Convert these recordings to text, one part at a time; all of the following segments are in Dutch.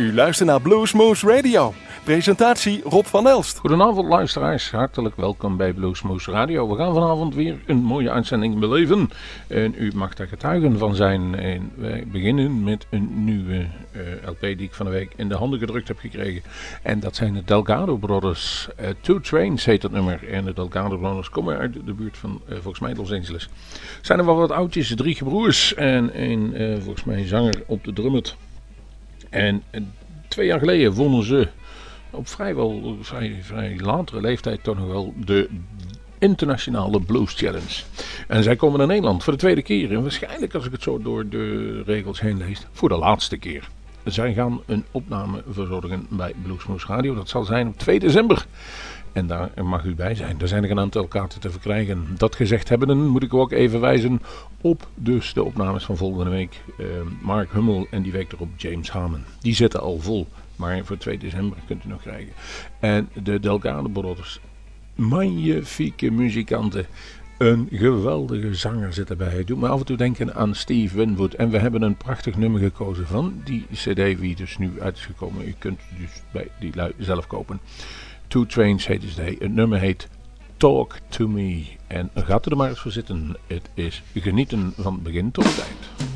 U luistert naar Bluesmoose Radio. Presentatie Rob van Elst. Goedenavond luisteraars, hartelijk welkom bij Bluesmoose Radio. We gaan vanavond weer een mooie uitzending beleven en u mag daar getuigen van zijn. En wij beginnen met een nieuwe uh, LP die ik van de week in de handen gedrukt heb gekregen. En dat zijn de Delgado Brothers. Uh, Two Trains heet het nummer. En de Delgado Brothers komen uit de buurt van uh, volgens mij Los Angeles. Zijn er wel wat oudjes, drie gebroers en een volgens mij zanger op de drummet. En twee jaar geleden wonnen ze op vrijwel vrij, vrij latere leeftijd toch nog wel de internationale Blues Challenge. En zij komen naar Nederland voor de tweede keer. En waarschijnlijk, als ik het zo door de regels heen lees, voor de laatste keer. Zij gaan een opname verzorgen bij Bluesmoose Radio. Dat zal zijn op 2 december. En daar mag u bij zijn. Er zijn er een aantal kaarten te verkrijgen. Dat gezegd hebbenden moet ik ook even wijzen op dus de opnames van volgende week. Uh, Mark Hummel en die week erop James Harmon. Die zitten al vol. Maar voor 2 december kunt u nog krijgen. En de Delgado Brothers. Magnifieke muzikanten. Een geweldige zanger zit erbij. Hij doet me af en toe denken aan Steve Winwood. En we hebben een prachtig nummer gekozen van die cd die dus nu uit is gekomen. U kunt dus bij die lui zelf kopen. Two Trains heet het. Het nummer heet Talk to Me. En gaat er maar eens voor zitten. Het is genieten van begin tot eind.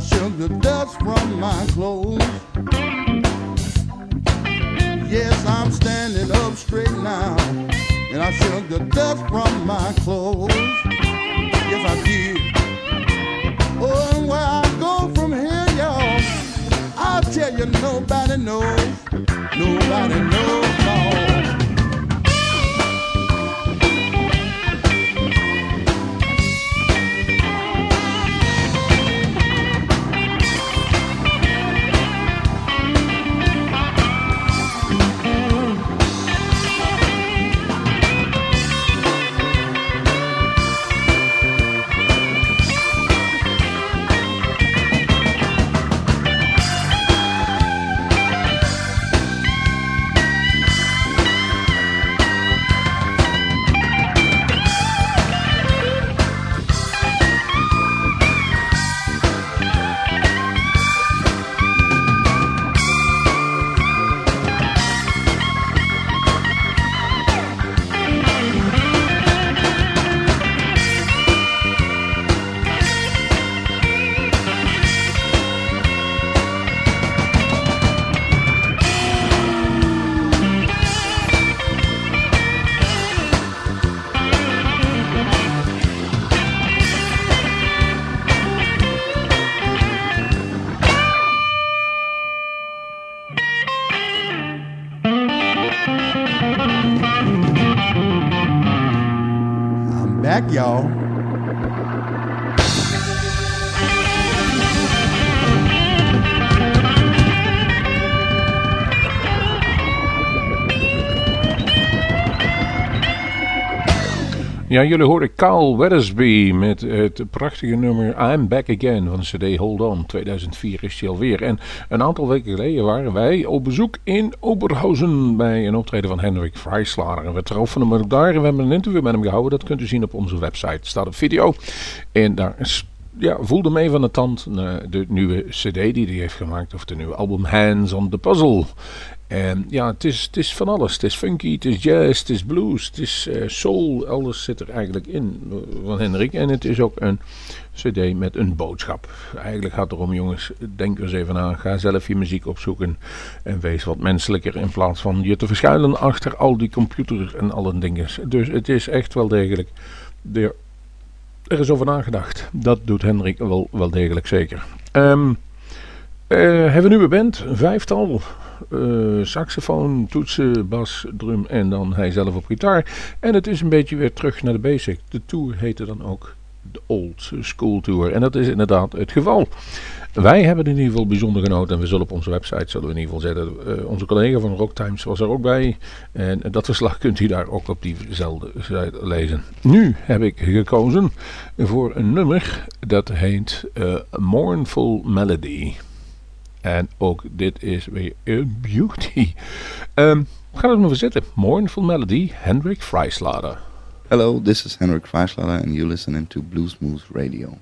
I shook the back, y'all. Ja, jullie hoorden Carl Weathersby met het prachtige nummer I'm Back Again van de CD Hold On. 2004 is hij alweer. En een aantal weken geleden waren wij op bezoek in Oberhausen bij een optreden van Hendrik Freislader. En we troffen hem ook daar en we hebben een interview met hem gehouden. Dat kunt u zien op onze website. staat op video. En daar is ja, voelde mee van de tand de nieuwe cd die hij heeft gemaakt. Of de nieuwe album Hands on the Puzzle. En ja, het is, het is van alles. Het is funky, het is jazz, het is blues, het is uh, soul. Alles zit er eigenlijk in eh, van Hendrik. En het is ook een cd met een boodschap. Eigenlijk gaat het erom, jongens, denk eens even aan. Ga zelf je muziek opzoeken. En wees wat menselijker in plaats van je te verschuilen achter al die computer en alle dingen. Dus het is echt wel degelijk... De, er is over nagedacht. Dat doet Hendrik wel, wel degelijk zeker. Um, uh, hebben we nu een band, een vijftal uh, saxofoon, toetsen, bas, drum en dan hij zelf op gitaar. En het is een beetje weer terug naar de basic. De tour heette dan ook de Old School Tour. En dat is inderdaad het geval. Wij hebben in ieder geval bijzonder genoten. En we zullen op onze website zullen we in ieder geval zetten. Uh, onze collega van Rock Times was er ook bij. En dat verslag kunt u daar ook op diezelfde site lezen. Nu heb ik gekozen voor een nummer dat heet uh, Mournful Melody. En ook dit is weer een beauty. Um, gaan we het maar zitten. Mournful Melody, Hendrik Freislader. Hello, this is Hendrik Freislader and you're listening to Bluesmoose Radio.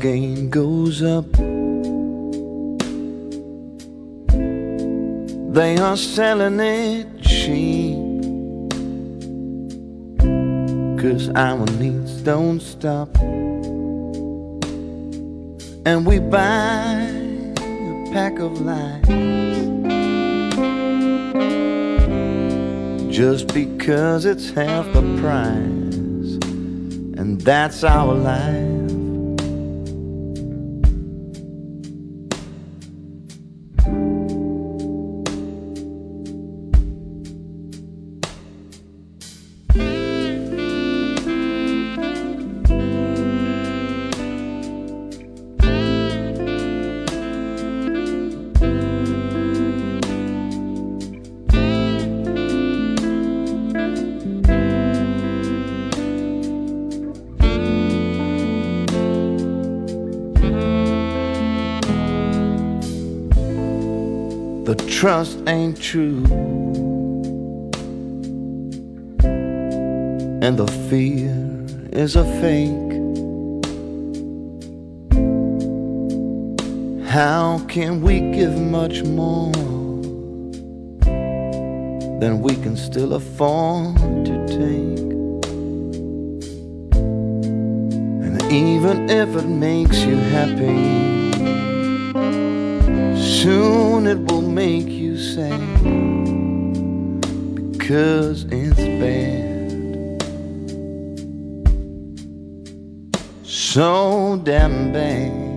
Gain goes up. They are selling it cheap. Cause our needs don't stop. And we buy a pack of lies. just because it's half the price, and that's our life. True. And the fear is a fake. How can we give much more than we can still afford to take? And even if it makes you happy, soon it will make sad because it's bad. So damn bad.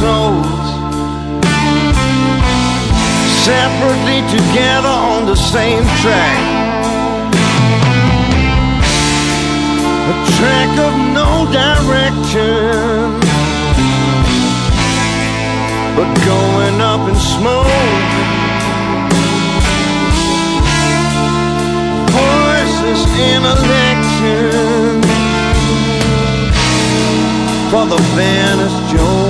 Souls, separately together on the same track. A track of no direction but going up in smoke. Voices in election for the fairness joke.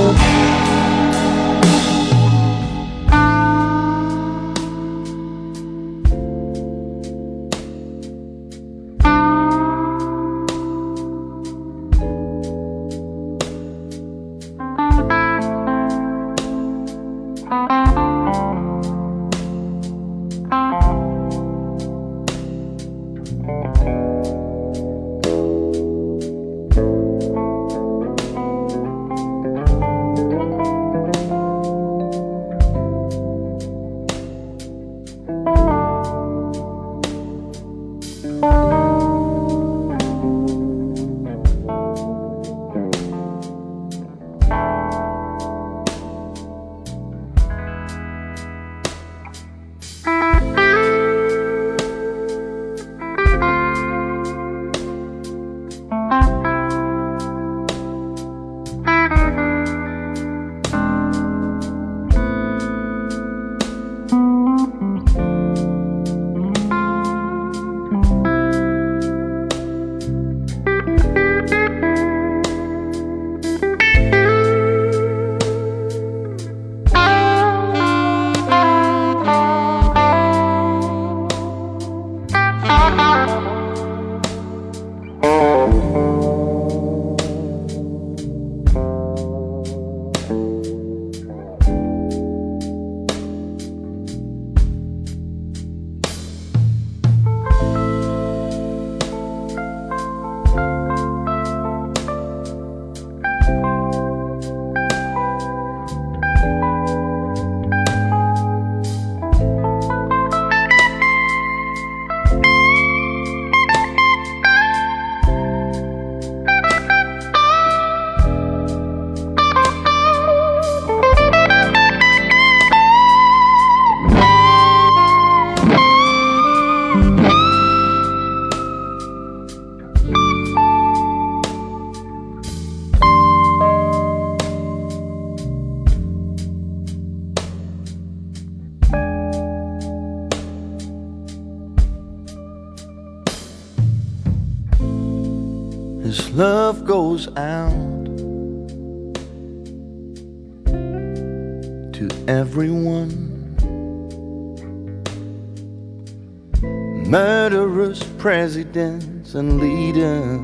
Presidents and leaders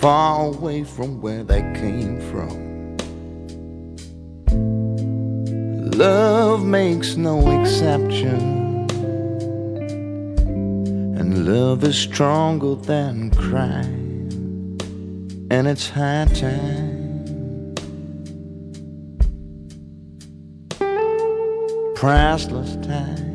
far away from where they came from. Love makes no exception. And love is stronger than crime. And it's high time. priceless time.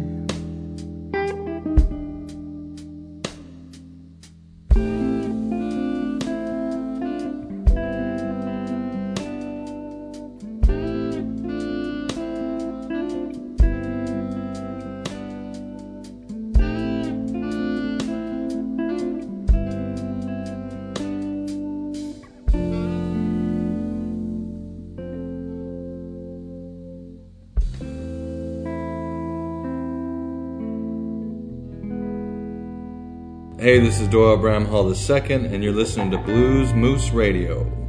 This is Doyle Bramhall II, and you're listening to Blues Moose Radio.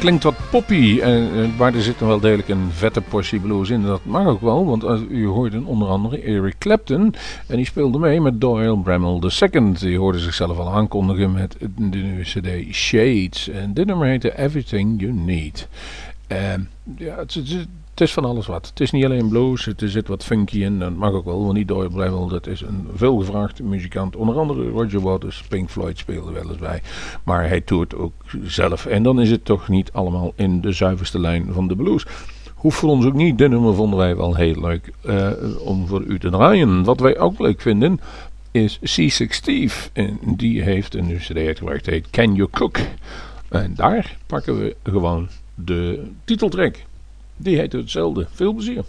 Klinkt wat poppy, maar er zit dan wel degelijk een vette portie blues in. Dat mag ook wel, want u hoorde onder andere Eric Clapton en die speelde mee met Doyle Bramall II. Die hoorde zichzelf al aankondigen met de nieuwe cd Shades en dit nummer heette Everything You Need. Uh, ja, het, het, het is van alles wat. Het is niet alleen blues, er zit wat funky in. Dat mag ook wel, want niet Doyle Bramall, dat is een veelgevraagd muzikant. Onder andere Roger Waters, Pink Floyd speelde wel eens bij. Maar hij toert ook zelf. En dan is het toch niet allemaal in de zuiverste lijn van de blues. Hoeft voor ons ook niet. Dit nummer vonden wij wel heel leuk uh, om voor u te draaien. Wat wij ook leuk vinden is C6 Steve. En die heeft een cd uitgebracht, heet Can You Cook? En daar pakken we gewoon de titeltrack. Die heet hetzelfde. Veel plezier.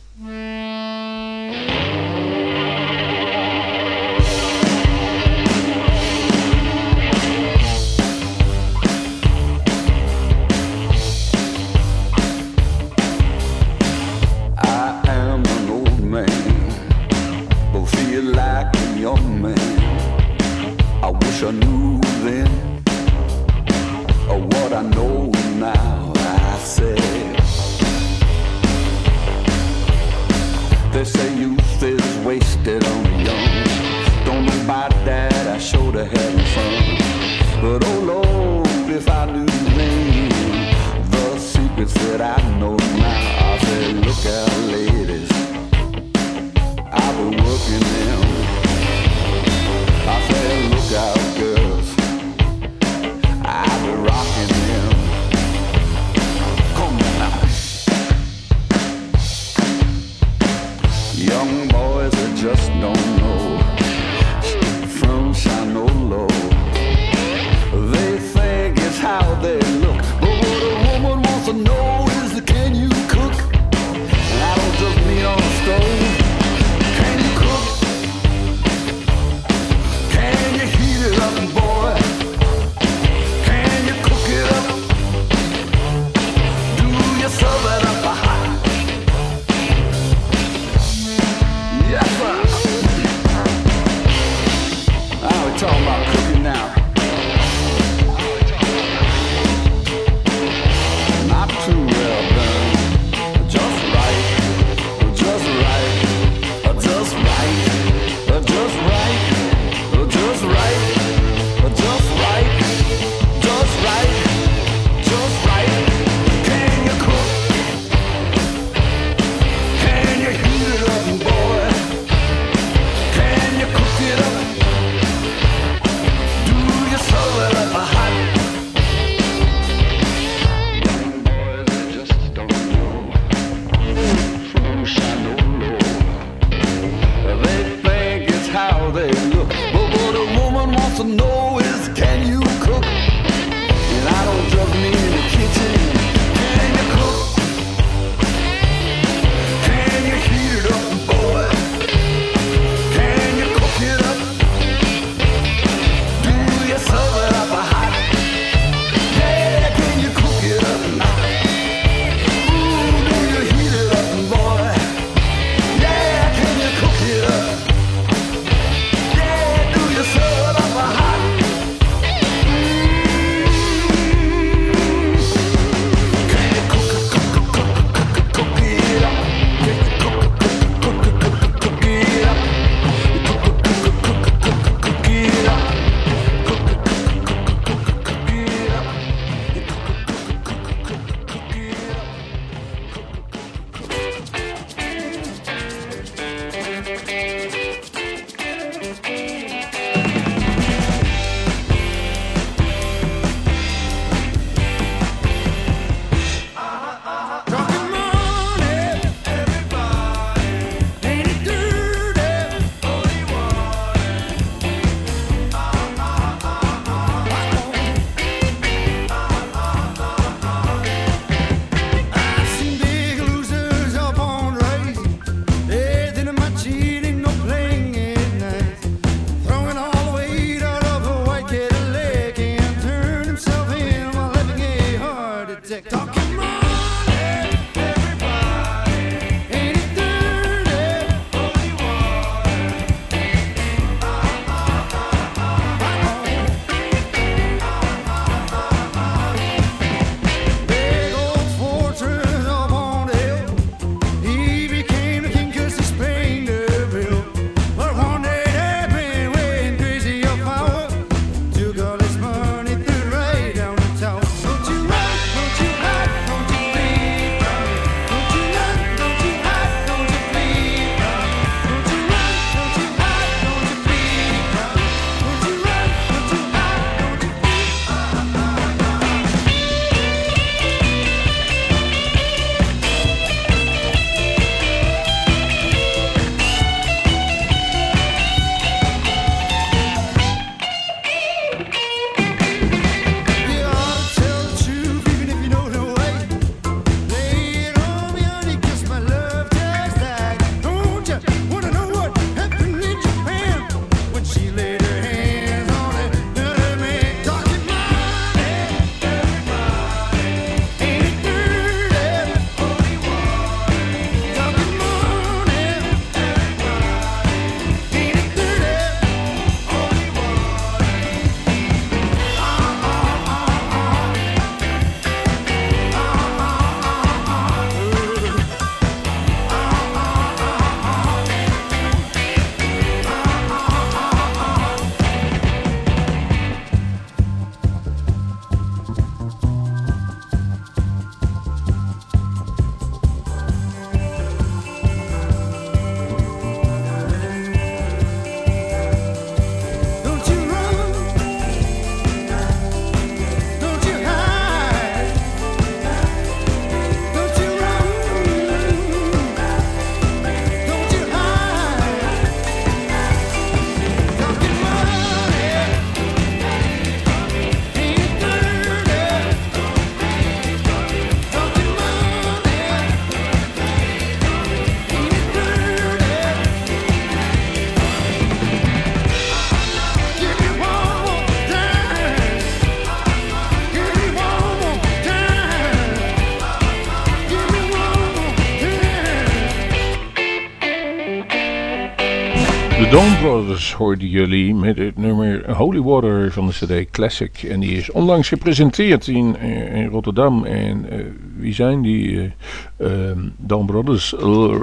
Brothers hoorden jullie met het nummer Holy Water van de CD Classic. En die is onlangs gepresenteerd in, eh, in Rotterdam. En uh, wie zijn die? Uh, Dawn Brothers,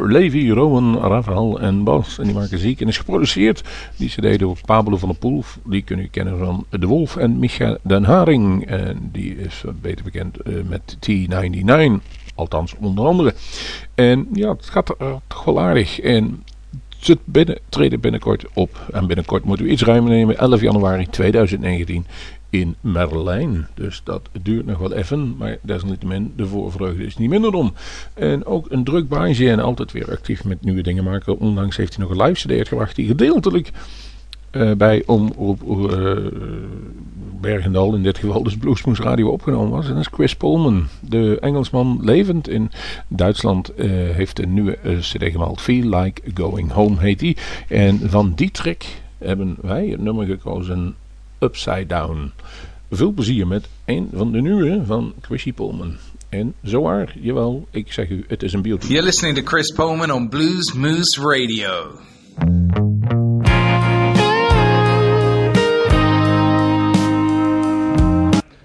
Levi, Rowan, Rafael en Bas. En die maken ziek en is geproduceerd. Die CD door Pablo van der Poel. Die kun je kennen van De Wolf en Micha Den Haring. En die is beter bekend met T99. Althans, onder andere. En ja, het gaat toch wel aardig. En ze binnen, treden binnenkort op. En binnenkort moeten we iets ruimer nemen. 11 januari 2019 in Merlijn. Dus dat duurt nog wel even. Maar desalniettemin, de voorvreugde is niet minder om. En ook een druk baantje en altijd weer actief met nieuwe dingen maken. Onlangs heeft hij nog een live cd uitgebracht die gedeeltelijk uh, bij Omroep uh, Bergendal, in dit geval dus Bluesmoes Radio opgenomen was. En dat is Chris Pullman, de Engelsman levend in Duitsland, uh, heeft een nieuwe cd gemaakt. Feel Like Going Home heet die. En van die track hebben wij het nummer gekozen Upside Down. Veel plezier met een van de nieuwe van Chrissy Pullman. En zowaar, jawel, ik zeg u, het is een beauty. You're listening to Chris Pullman on Blues Moose Radio.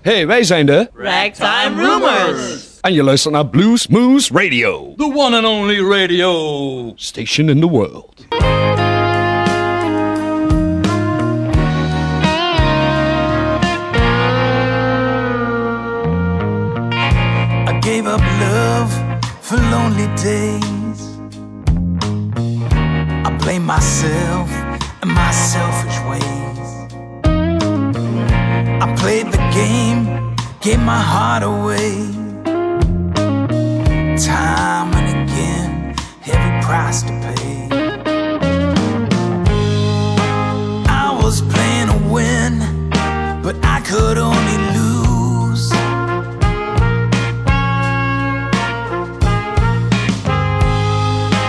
Hey, wij zijn de Ragtime Rumors. En je luistert naar Blues Moose Radio. The one and only radio. Station in the world. I gave up love for lonely days. I blame myself and my selfish ways. I played the game, gave my heart away. Time and again, heavy price to pay. I was playing to win, but I could only lose.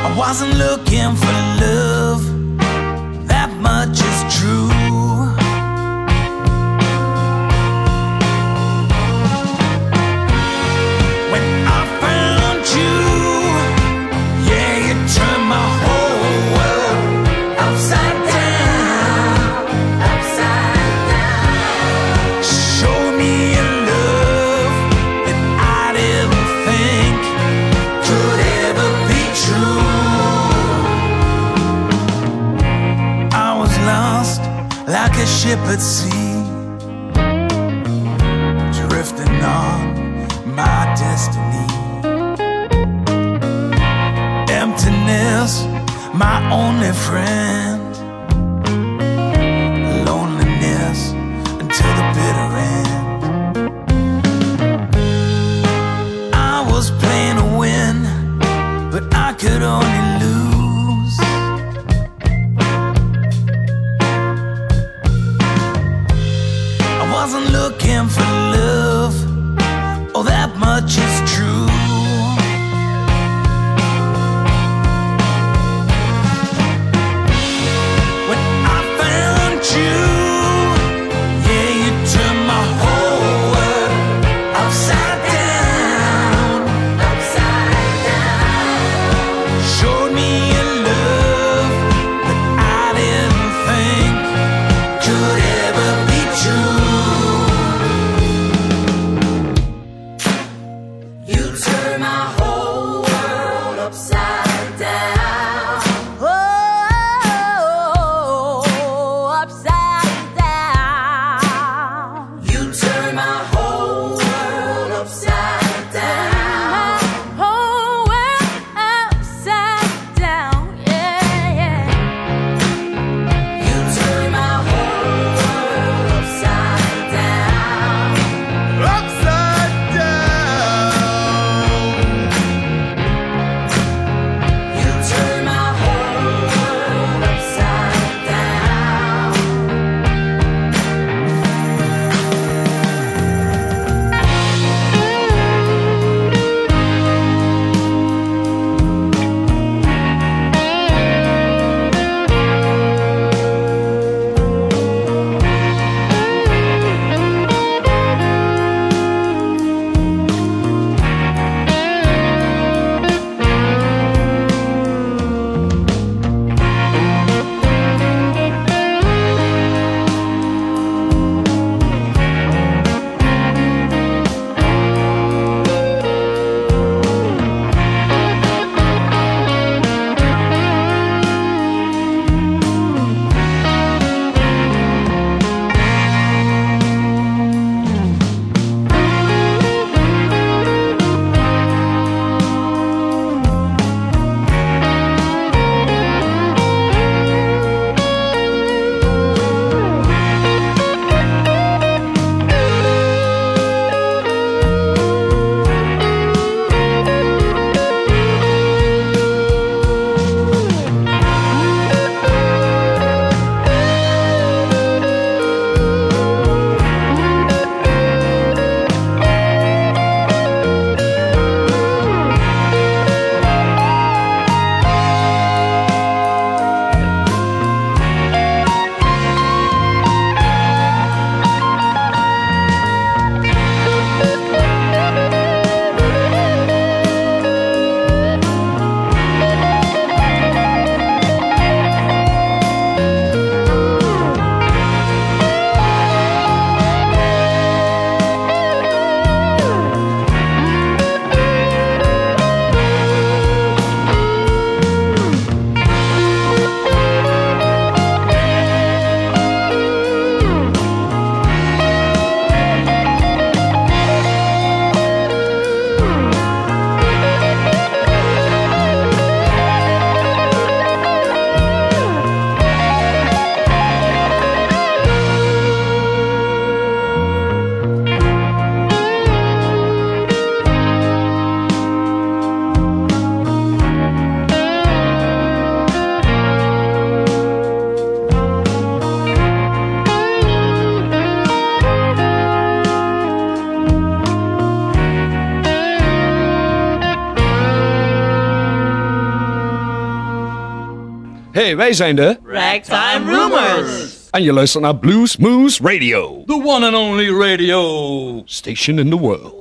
I wasn't looking for love, ship at sea, wij zijn de Ragtime Rumors. En je luistert naar Blues Moose Radio. The one and only radio. Station in the world.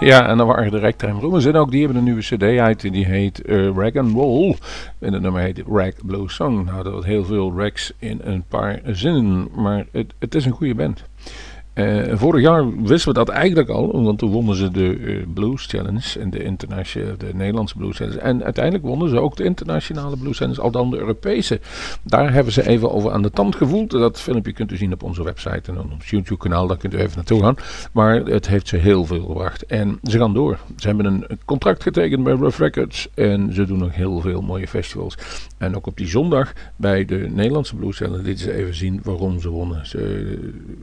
Ja, en dan waren de Ragtime Rumors. En ook die hebben een nieuwe cd uit. Die heet eh, Rag and Roll. En het nummer heet Rag Blues Song. Nou, dat was heel veel rags in een paar zinnen. Maar het, het is een goede band. Eh, vorig jaar wisten we dat eigenlijk al, want toen wonnen ze de eh, Blues Challenge en de, internationale, de Nederlandse Blues Challenge. En uiteindelijk wonnen ze ook de internationale Blues Challenge, al dan de Europese. Daar hebben ze even over aan de tand gevoeld. Dat filmpje kunt u zien op onze website en op ons YouTube kanaal, daar kunt u even naartoe gaan. Maar het heeft ze heel veel gebracht. En ze gaan door. Ze hebben een contract getekend bij Rough Records en ze doen nog heel veel mooie festivals. En ook op die zondag bij de Nederlandse Blues Challenge lieten ze even zien waarom ze wonnen. Ze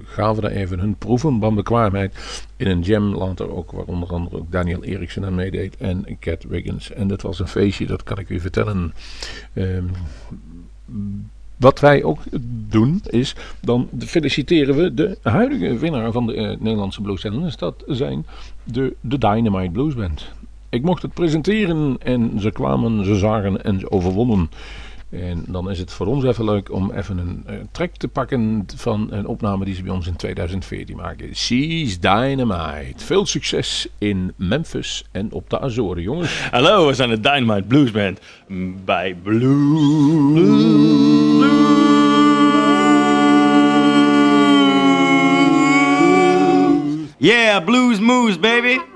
gaven daar even hun proeven van bekwaamheid in een jam later ook, waar onder andere ook Daniel Eriksen aan meedeed en Cat Wiggins. En dat was een feestje, dat kan ik u vertellen. Ehm, wat wij ook doen is, dan feliciteren we de huidige winnaar van de eh, Nederlandse Blues Challenge. Dat zijn de, de Dynamite Blues Band. Ik mocht het presenteren en ze kwamen, ze zagen en ze overwonnen. En dan is het voor ons even leuk om even een uh, track te pakken van een opname die ze bij ons in 2014 maken. She's Dynamite. Veel succes in Memphis en op de Azoren, jongens. Hallo, we zijn de Dynamite Blues Band bij Blues. Yeah, Blues Moose, baby.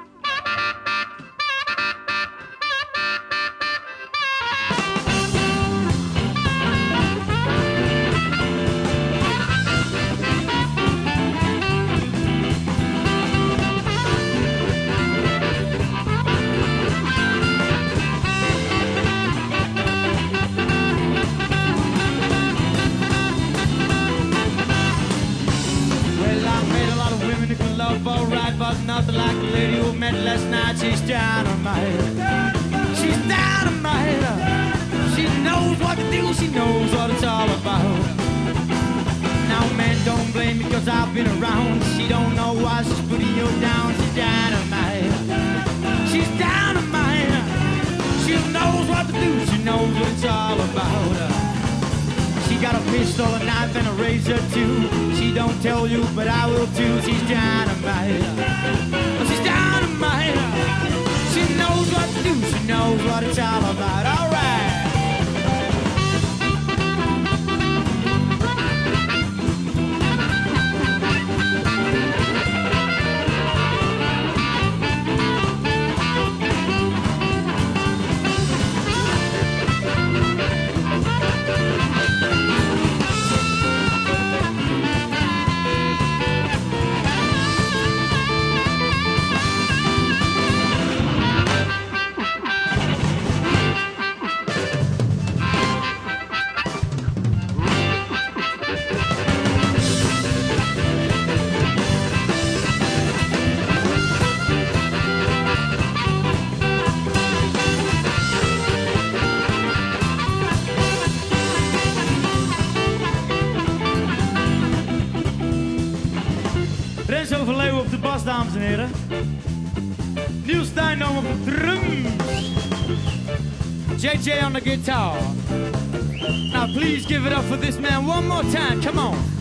She got a knife, and a razor too. She don't tell you, but I will too. She's dynamite. She's dynamite. She knows what to do. She knows what it's. All On the guitar. Now please give it up for this man one more time. Come on.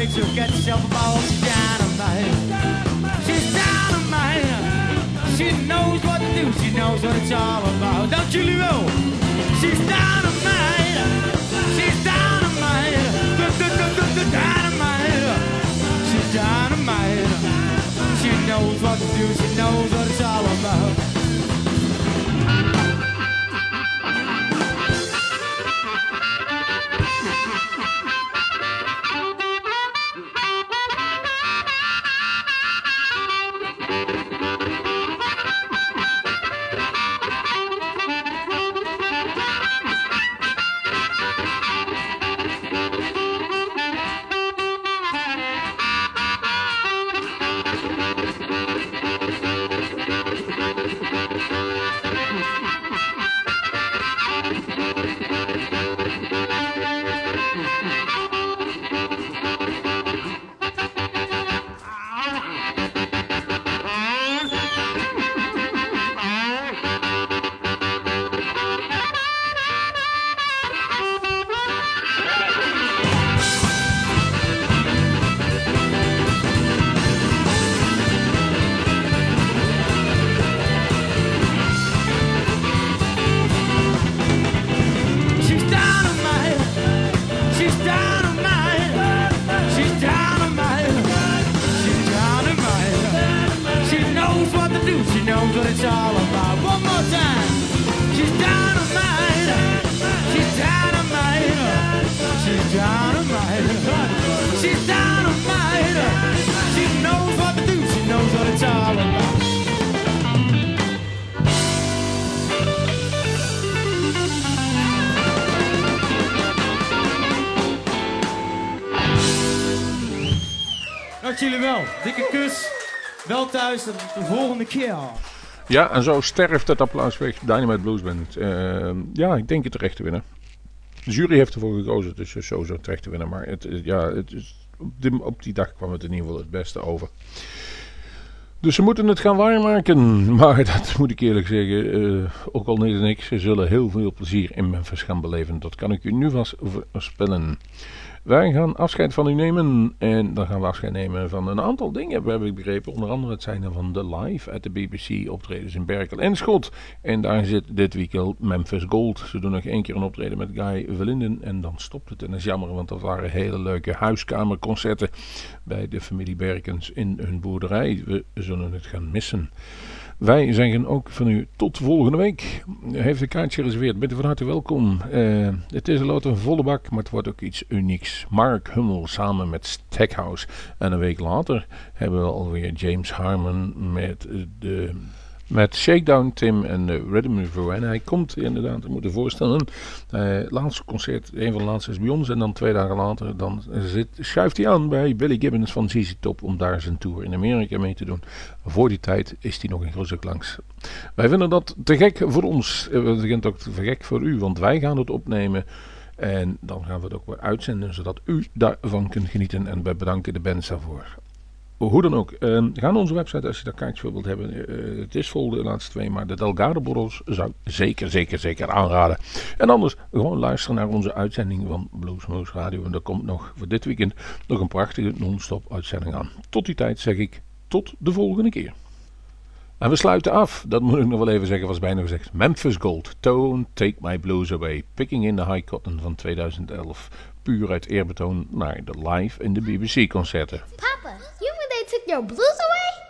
A picture, get yourself a ball. She's dynamite. She's dynamite. She knows what to do. She knows what it's all about. Don't you, Leo? She's dynamite. She's dynamite. Dynamite. She's dynamite. She knows what to do. She knows knows what it's all about. One more time. She's dynamite. She's dynamite. She's dynamite. She's dynamite. She knows what to do. She knows what it's all about. Dank jullie wel. Dikke kus. Wel thuis. Tot de volgende keer. Ja, en zo sterft het applaus weg. Dynamite Blues Band. Eh, ja, ik denk het terecht te winnen. De jury heeft ervoor gekozen, dus sowieso terecht te winnen. Maar het, is- ja, het is, op, die, op die dag kwam het in ieder geval het beste over. Dus ze moeten het gaan waarmaken. Maar dat moet ik eerlijk zeggen, eh, ook al niet en ik, ze zullen heel veel plezier in Memphis gaan beleven. Dat kan ik u nu vast voorspellen. Wij gaan afscheid van u nemen. En dan gaan we afscheid nemen van een aantal dingen, heb ik begrepen. Onder andere het zijn er van de live at de BBC optredens in Berkel en Schot. En daar zit dit weekend Memphis Gold. Ze doen nog één keer een optreden met Guy Verlinden. En dan stopt het. En dat is jammer, want dat waren hele leuke huiskamerconcerten bij de familie Berkens in hun boerderij. We zullen het gaan missen. Wij zeggen ook van u tot volgende week. Heeft een kaartje gereserveerd, bent u van harte welkom. Eh, het is een een volle bak, maar het wordt ook iets unieks. Mark Hummel samen met Stackhouse. En een week later hebben we alweer James Harmon met de... Met Shakedown Tim en de Rhythm River. En hij komt inderdaad, ik moet je voorstellen. eh laatste concert, een van de laatste is bij ons. En dan twee dagen later dan zit, schuift hij aan bij Billy Gibbons van ZZ Top. Om daar zijn tour in Amerika mee te doen. Voor die tijd is hij nog groot stuk langs. Wij vinden dat te gek voor ons. Eh, We vinden het ook te gek voor u. Want wij gaan het opnemen. En dan gaan we het ook weer uitzenden. Zodat u daarvan kunt genieten. En wij bedanken de bands daarvoor. Hoe dan ook, eh, ga naar onze website als je daar kaartjes voor wilt hebben. Eh, het is vol de laatste twee, maar de Delgado Borrels zou ik zeker, zeker, zeker aanraden. En anders gewoon luisteren naar onze uitzending van Bluesmoose Radio. En er komt nog voor dit weekend nog een prachtige non-stop uitzending aan. Tot die tijd zeg ik tot de volgende keer. En we sluiten af, dat moet ik nog wel even zeggen, was bijna gezegd. Memphis Gold, Don't Take My Blues Away. Picking in the High Cotton van 2011. Puur uit eerbetoon naar de live in de BBC concerten. Papa, you took your blues away?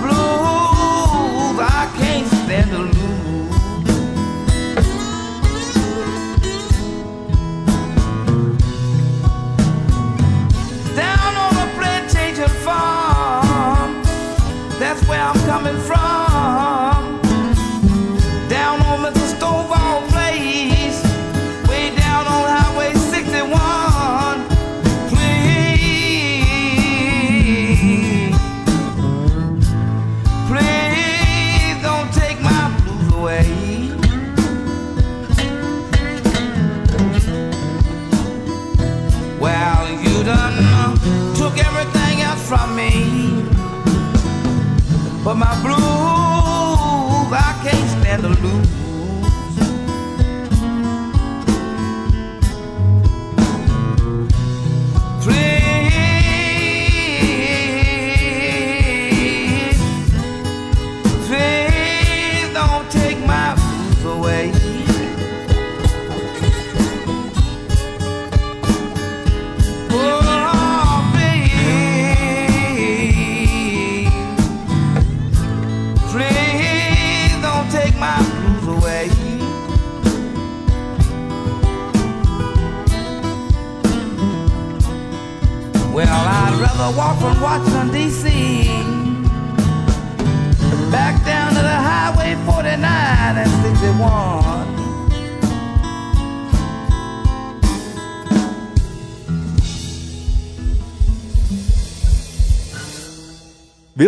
blue